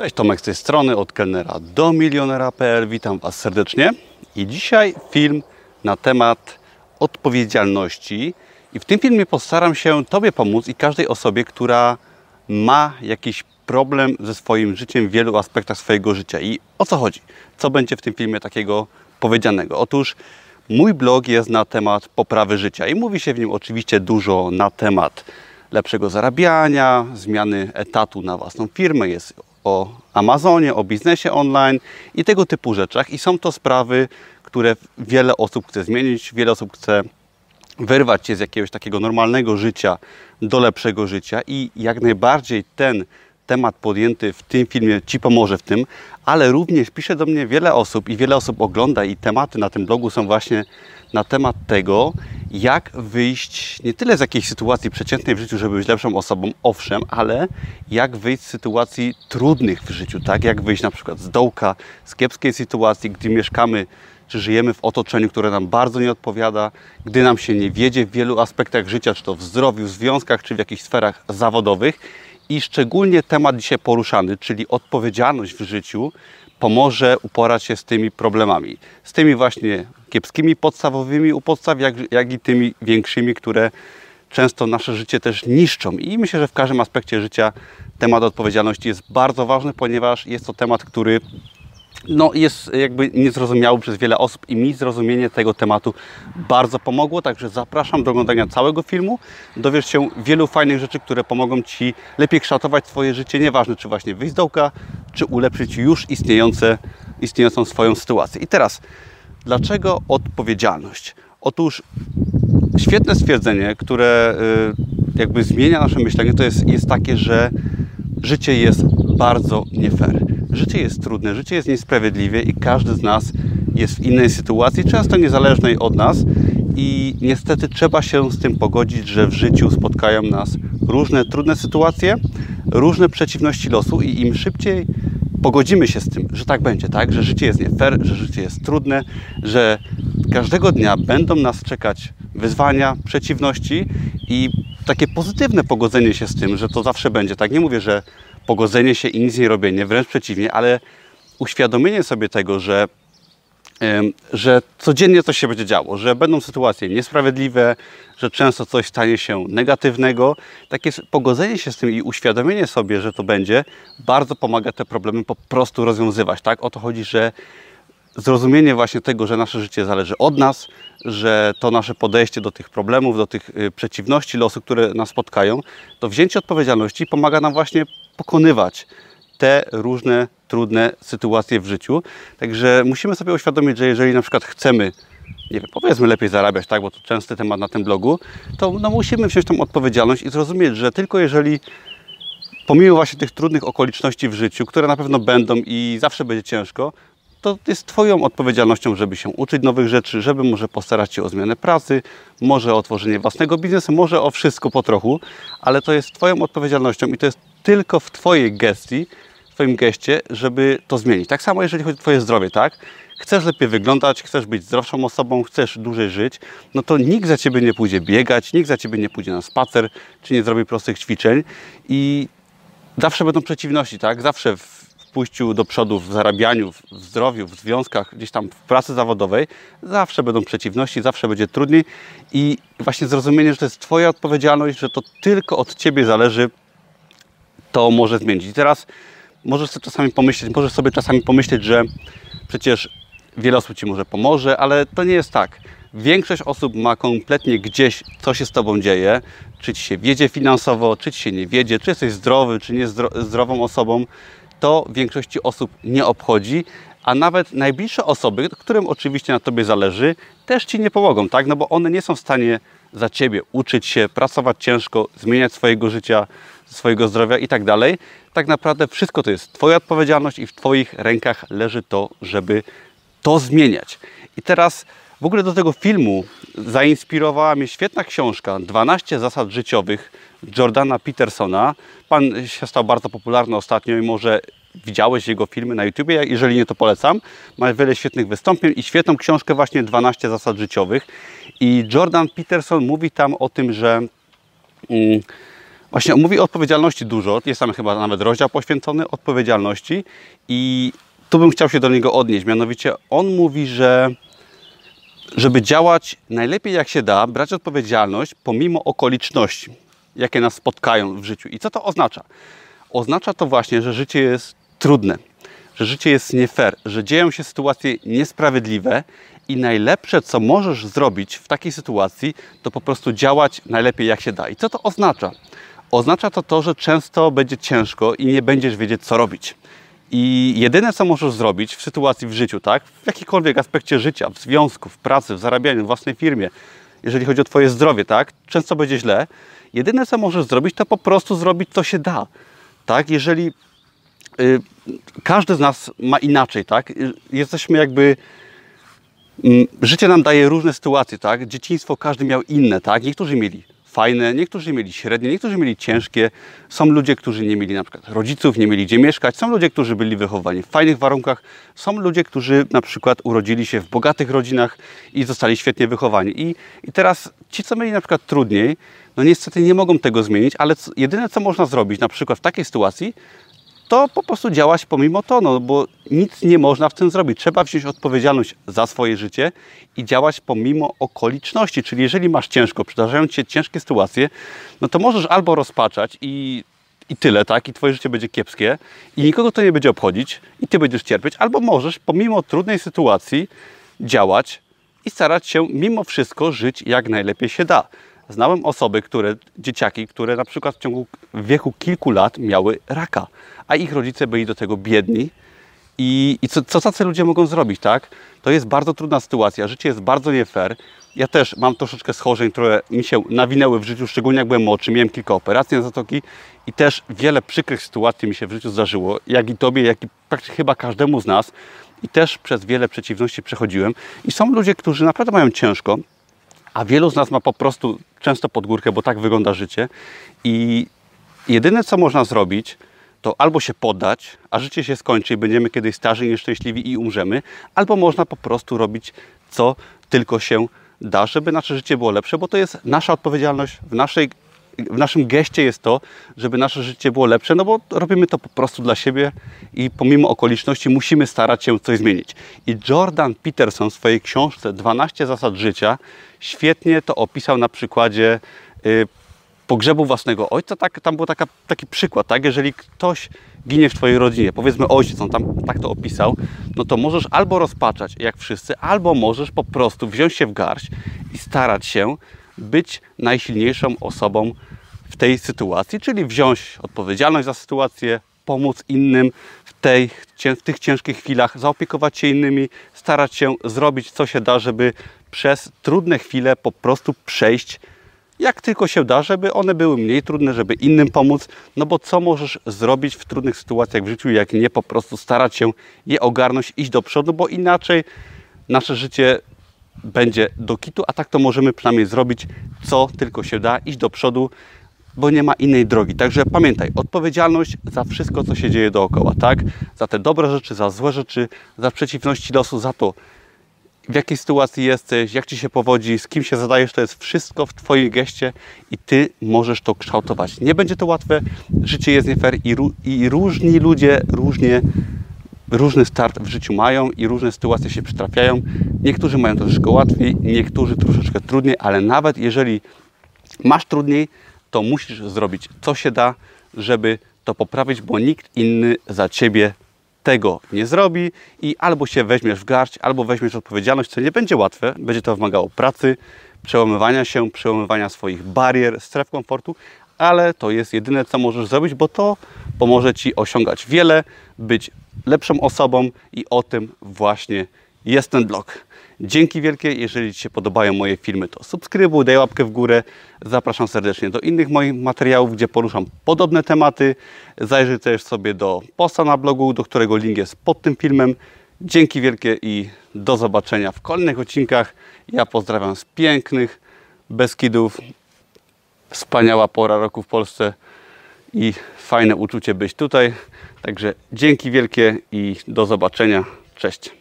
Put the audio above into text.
Cześć, Tomek z tej strony, od kelnera do milionera.pl. Witam Was serdecznie. I dzisiaj film na temat odpowiedzialności. I w tym filmie postaram się Tobie pomóc i każdej osobie, która ma jakiś problem ze swoim życiem w wielu aspektach swojego życia. I o co chodzi? Co będzie w tym filmie takiego powiedzianego? Otóż mój blog jest na temat poprawy życia i mówi się w nim oczywiście dużo na temat lepszego zarabiania, zmiany etatu na własną firmę, jest o Amazonie, o biznesie online i tego typu rzeczach. I są to sprawy, które wiele osób chce zmienić, wiele osób chce wyrwać się z jakiegoś takiego normalnego życia do lepszego życia i jak najbardziej ten temat podjęty w tym filmie Ci pomoże w tym, ale również pisze do mnie wiele osób i wiele osób ogląda i tematy na tym blogu są właśnie na temat tego, jak wyjść nie tyle z jakiejś sytuacji przeciętnej w życiu, żeby być lepszą osobą, owszem, ale jak wyjść z sytuacji trudnych w życiu, tak? Jak wyjść na przykład z dołka, z kiepskiej sytuacji, gdy mieszkamy czy żyjemy w otoczeniu, które nam bardzo nie odpowiada, gdy nam się nie wiedzie w wielu aspektach życia, czy to w zdrowiu, w związkach, czy w jakichś sferach zawodowych. I szczególnie temat dzisiaj poruszany, czyli odpowiedzialność w życiu, pomoże uporać się z tymi problemami. Z tymi właśnie kiepskimi podstawowymi u podstaw, jak, jak i tymi większymi, które często nasze życie też niszczą. I myślę, że w każdym aspekcie życia temat odpowiedzialności jest bardzo ważny, ponieważ jest to temat, który no, jest jakby niezrozumiały przez wiele osób i mi zrozumienie tego tematu bardzo pomogło, także zapraszam do oglądania całego filmu. Dowiesz się wielu fajnych rzeczy, które pomogą Ci lepiej kształtować swoje życie, nieważne czy właśnie wyjść z dołka, czy ulepszyć już istniejące, istniejącą swoją sytuację. I teraz, dlaczego odpowiedzialność? Otóż świetne stwierdzenie, które y, jakby zmienia nasze myślenie, to jest, jest takie, że życie jest bardzo nie fair. Życie jest trudne, życie jest niesprawiedliwe i każdy z nas jest w innej sytuacji, często niezależnej od nas i niestety trzeba się z tym pogodzić, że w życiu spotkają nas różne trudne sytuacje, różne przeciwności losu i im szybciej pogodzimy się z tym, że tak będzie, tak, że życie jest nie fair, że życie jest trudne, że każdego dnia będą nas czekać wyzwania, przeciwności i takie pozytywne pogodzenie się z tym, że to zawsze będzie. Tak, nie mówię, że pogodzenie się i nic nie robienie, wręcz przeciwnie, ale uświadomienie sobie tego, że, że codziennie coś się będzie działo, że będą sytuacje niesprawiedliwe, że często coś stanie się negatywnego. Takie pogodzenie się z tym i uświadomienie sobie, że to będzie, bardzo pomaga te problemy po prostu rozwiązywać. Tak? O to chodzi, że zrozumienie właśnie tego, że nasze życie zależy od nas, że to nasze podejście do tych problemów, do tych y, przeciwności losu, które nas spotkają, to wzięcie odpowiedzialności pomaga nam właśnie pokonywać te różne trudne sytuacje w życiu. Także musimy sobie uświadomić, że jeżeli na przykład chcemy, nie wiem, powiedzmy lepiej zarabiać, tak, bo to częsty temat na tym blogu, to no, musimy wziąć tą odpowiedzialność i zrozumieć, że tylko jeżeli pomimo właśnie tych trudnych okoliczności w życiu, które na pewno będą i zawsze będzie ciężko, to jest Twoją odpowiedzialnością, żeby się uczyć nowych rzeczy, żeby może postarać się o zmianę pracy, może o tworzenie własnego biznesu, może o wszystko po trochu, ale to jest Twoją odpowiedzialnością i to jest tylko w Twojej gestii, w Twoim geście, żeby to zmienić. Tak samo jeżeli chodzi o Twoje zdrowie, tak? Chcesz lepiej wyglądać, chcesz być zdrowszą osobą, chcesz dłużej żyć, no to nikt za Ciebie nie pójdzie biegać, nikt za Ciebie nie pójdzie na spacer, czy nie zrobi prostych ćwiczeń i zawsze będą przeciwności, tak? Zawsze w pójściu do przodu, w zarabianiu, w zdrowiu, w związkach, gdzieś tam w pracy zawodowej, zawsze będą przeciwności, zawsze będzie trudniej i właśnie zrozumienie, że to jest Twoja odpowiedzialność, że to tylko od Ciebie zależy, to może zmienić. I teraz możesz sobie czasami pomyśleć, możesz sobie czasami pomyśleć, że przecież wiele osób Ci może pomoże, ale to nie jest tak. Większość osób ma kompletnie gdzieś, co się z Tobą dzieje, czy Ci się wiedzie finansowo, czy Ci się nie wiedzie, czy jesteś zdrowy, czy nie zdrową osobą, to większości osób nie obchodzi, a nawet najbliższe osoby, którym oczywiście na Tobie zależy, też Ci nie pomogą, tak? No bo one nie są w stanie za Ciebie uczyć się, pracować ciężko, zmieniać swojego życia, swojego zdrowia i tak dalej. Tak naprawdę wszystko to jest Twoja odpowiedzialność i w Twoich rękach leży to, żeby to zmieniać. I teraz w ogóle do tego filmu zainspirowała mnie świetna książka 12 zasad życiowych Jordana Petersona. Pan się stał bardzo popularny ostatnio i może widziałeś jego filmy na YouTubie, jeżeli nie to polecam. Ma wiele świetnych wystąpień i świetną książkę właśnie 12 zasad życiowych. I Jordan Peterson mówi tam o tym, że mm, Właśnie mówi o odpowiedzialności dużo. Jest tam chyba nawet rozdział poświęcony odpowiedzialności i tu bym chciał się do niego odnieść. Mianowicie on mówi, że żeby działać najlepiej jak się da, brać odpowiedzialność pomimo okoliczności, jakie nas spotkają w życiu. I co to oznacza? Oznacza to właśnie, że życie jest trudne, że życie jest nie fair, że dzieją się sytuacje niesprawiedliwe i najlepsze, co możesz zrobić w takiej sytuacji, to po prostu działać najlepiej jak się da. I co to oznacza? Oznacza to to, że często będzie ciężko i nie będziesz wiedzieć, co robić. I jedyne, co możesz zrobić w sytuacji w życiu, tak, w jakikolwiek aspekcie życia, w związku, w pracy, w zarabianiu, w własnej firmie, jeżeli chodzi o Twoje zdrowie, tak, często będzie źle. Jedyne, co możesz zrobić, to po prostu zrobić, co się da. Tak, jeżeli y, każdy z nas ma inaczej, tak, y, jesteśmy jakby y, życie nam daje różne sytuacje, tak? Dzieciństwo każdy miał inne, tak? Niektórzy mieli fajne, niektórzy mieli średnie, niektórzy mieli ciężkie. Są ludzie, którzy nie mieli na przykład rodziców, nie mieli gdzie mieszkać. Są ludzie, którzy byli wychowani w fajnych warunkach. Są ludzie, którzy na przykład urodzili się w bogatych rodzinach i zostali świetnie wychowani. I, i teraz ci, co mieli na przykład trudniej, no niestety nie mogą tego zmienić, ale jedyne, co można zrobić na przykład w takiej sytuacji, to po prostu działać pomimo to, no bo nic nie można w tym zrobić. Trzeba wziąć odpowiedzialność za swoje życie i działać pomimo okoliczności. Czyli jeżeli masz ciężko, przydarzają Ci się ciężkie sytuacje, no to możesz albo rozpaczać i, i tyle, tak? I Twoje życie będzie kiepskie i nikogo to nie będzie obchodzić i Ty będziesz cierpieć, albo możesz pomimo trudnej sytuacji działać i starać się mimo wszystko żyć jak najlepiej się da. Znałem osoby, które, dzieciaki, które na przykład w ciągu wieku kilku lat miały raka, a ich rodzice byli do tego biedni. I, i co, co tacy ludzie mogą zrobić, tak? To jest bardzo trudna sytuacja, życie jest bardzo nie fair. Ja też mam troszeczkę schorzeń, które mi się nawinęły w życiu, szczególnie jak byłem młodszy, miałem kilka operacji na zatoki i też wiele przykrych sytuacji mi się w życiu zdarzyło, jak i Tobie, jak i praktycznie chyba każdemu z nas. I też przez wiele przeciwności przechodziłem. I są ludzie, którzy naprawdę mają ciężko, a wielu z nas ma po prostu często pod górkę, bo tak wygląda życie. I jedyne, co można zrobić, to albo się poddać, a życie się skończy i będziemy kiedyś starzy, nieszczęśliwi i umrzemy, albo można po prostu robić, co tylko się da, żeby nasze życie było lepsze, bo to jest nasza odpowiedzialność w naszej w naszym geście jest to, żeby nasze życie było lepsze, no bo robimy to po prostu dla siebie i pomimo okoliczności musimy starać się coś zmienić. I Jordan Peterson w swojej książce 12 zasad życia świetnie to opisał na przykładzie y, pogrzebu własnego ojca. Tak, tam był taka, taki przykład, tak? Jeżeli ktoś ginie w Twojej rodzinie, powiedzmy ojciec, on tam tak to opisał, no to możesz albo rozpaczać, jak wszyscy, albo możesz po prostu wziąć się w garść i starać się być najsilniejszą osobą w tej sytuacji, czyli wziąć odpowiedzialność za sytuację, pomóc innym w, tej, w tych ciężkich chwilach, zaopiekować się innymi, starać się zrobić co się da, żeby przez trudne chwile po prostu przejść jak tylko się da, żeby one były mniej trudne, żeby innym pomóc. No bo co możesz zrobić w trudnych sytuacjach w życiu, jak nie po prostu starać się je ogarnąć, iść do przodu, bo inaczej nasze życie będzie do kitu, a tak to możemy przynajmniej zrobić, co tylko się da, iść do przodu, bo nie ma innej drogi. Także pamiętaj, odpowiedzialność za wszystko, co się dzieje dookoła, tak? Za te dobre rzeczy, za złe rzeczy, za przeciwności losu, za to, w jakiej sytuacji jesteś, jak ci się powodzi, z kim się zadajesz, to jest wszystko w Twojej geście i Ty możesz to kształtować. Nie będzie to łatwe, życie jest nie fair i, i różni ludzie różnie różny start w życiu mają i różne sytuacje się przytrafiają. Niektórzy mają troszeczkę łatwiej, niektórzy troszeczkę trudniej, ale nawet jeżeli masz trudniej, to musisz zrobić co się da, żeby to poprawić, bo nikt inny za ciebie tego nie zrobi i albo się weźmiesz w garść, albo weźmiesz odpowiedzialność, co nie będzie łatwe, będzie to wymagało pracy, przełamywania się, przełamywania swoich barier, stref komfortu, ale to jest jedyne, co możesz zrobić, bo to pomoże Ci osiągać wiele, być lepszą osobą i o tym właśnie jest ten blog. Dzięki wielkie, jeżeli Ci się podobają moje filmy, to subskrybuj, daj łapkę w górę. Zapraszam serdecznie do innych moich materiałów, gdzie poruszam podobne tematy. Zajrzyj też sobie do posta na blogu, do którego link jest pod tym filmem. Dzięki wielkie i do zobaczenia w kolejnych odcinkach. Ja pozdrawiam z pięknych Beskidów. Wspaniała pora roku w Polsce i fajne uczucie być tutaj. Także dzięki wielkie i do zobaczenia. Cześć.